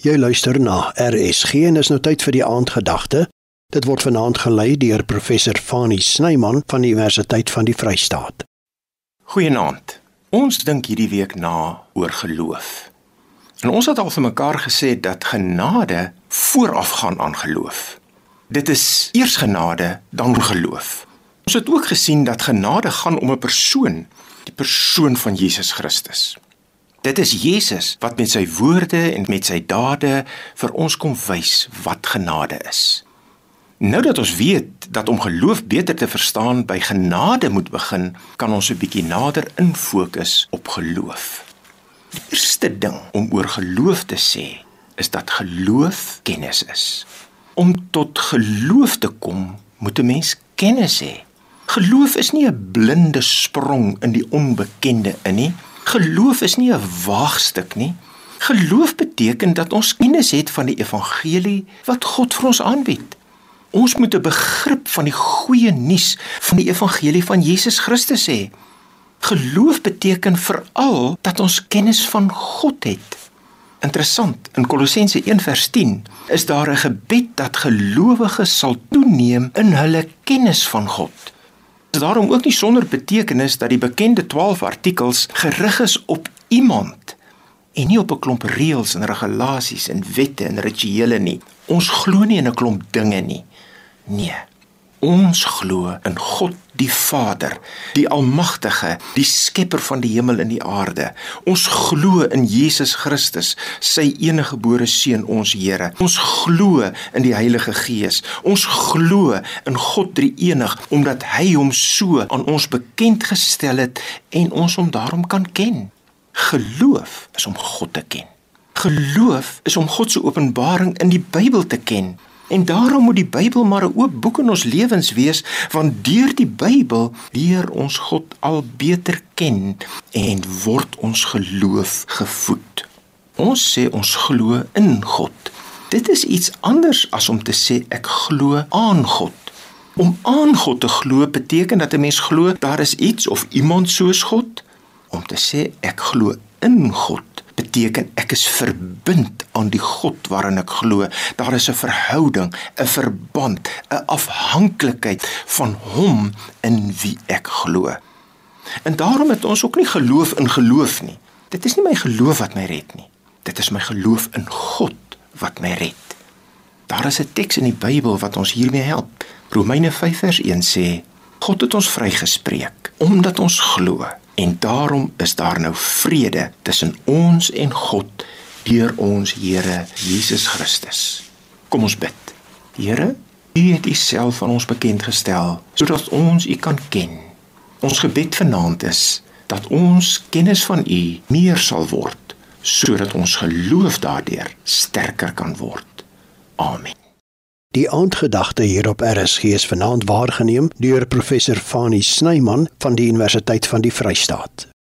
Jy luister na RSG en is nou tyd vir die aandgedagte. Dit word vanaand gelei deur professor Fani Snyman van die Universiteit van die Vrystaat. Goeienaand. Ons dink hierdie week na oor geloof. En ons het al vir mekaar gesê dat genade voorafgaan aan geloof. Dit is eers genade, dan geloof. Ons het ook gesien dat genade gaan om 'n persoon, die persoon van Jesus Christus. Dit is Jesus wat met sy woorde en met sy dade vir ons kom wys wat genade is. Nou dat ons weet dat om geloof beter te verstaan by genade moet begin, kan ons 'n bietjie nader infokus op geloof. Die eerste ding om oor geloof te sê, is dat geloof kennis is. Om tot geloof te kom, moet 'n mens kennis hê. Geloof is nie 'n blinde sprong in die onbekende in nie. Geloof is nie 'n waagstuk nie. Geloof beteken dat ons kennis het van die evangelie wat God vir ons aanbied. Ons moet 'n begrip van die goeie nuus van die evangelie van Jesus Christus hê. Geloof beteken veral dat ons kennis van God het. Interessant, in Kolossense 1:10 is daar 'n gebed dat gelowiges sal toeneem in hulle kennis van God. Is daarom ook nie sonder betekenis dat die bekende 12 artikels gerig is op iemand en nie op 'n klomp reëls en regulasies en wette en rituele nie. Ons glo nie in 'n klomp dinge nie. Nee. Ons glo in God die Vader, die Almagtige, die Skepper van die hemel en die aarde. Ons glo in Jesus Christus, sy eniggebore seun, ons Here. Ons glo in die Heilige Gees. Ons glo in God Drie-enig omdat hy hom so aan ons bekend gestel het en ons hom daarom kan ken. Geloof is om God te ken. Geloof is om God se openbaring in die Bybel te ken. En daarom moet die Bybel maar 'n oop boek in ons lewens wees, want deur die Bybel leer ons God al beter ken en word ons geloof gevoed. Ons sê ons glo in God. Dit is iets anders as om te sê ek glo aan God. Om aan God te glo beteken dat 'n mens glo daar is iets of iemand soos God. Om te sê ek glo in God beteken ek is verbind aan die God waarin ek glo. Daar is 'n verhouding, 'n verband, 'n afhanklikheid van hom in wie ek glo. En daarom het ons ook nie geloof in geloof nie. Dit is nie my geloof wat my red nie. Dit is my geloof in God wat my red. Daar is 'n teks in die Bybel wat ons hiermee help. Romeine 5:1 sê: God het ons vrygespreek omdat ons glo. En daarom is daar nou vrede tussen ons en God deur ons Here Jesus Christus. Kom ons bid. Here, U het U self aan ons bekend gestel sodat ons U kan ken. Ons gebed vanaand is dat ons kennis van U meer sal word sodat ons geloof daardeur sterker kan word. Amen. Die aandgedagte hier op RSG is vanaand waargeneem deur professor Fani Snyman van die Universiteit van die Vrystaat.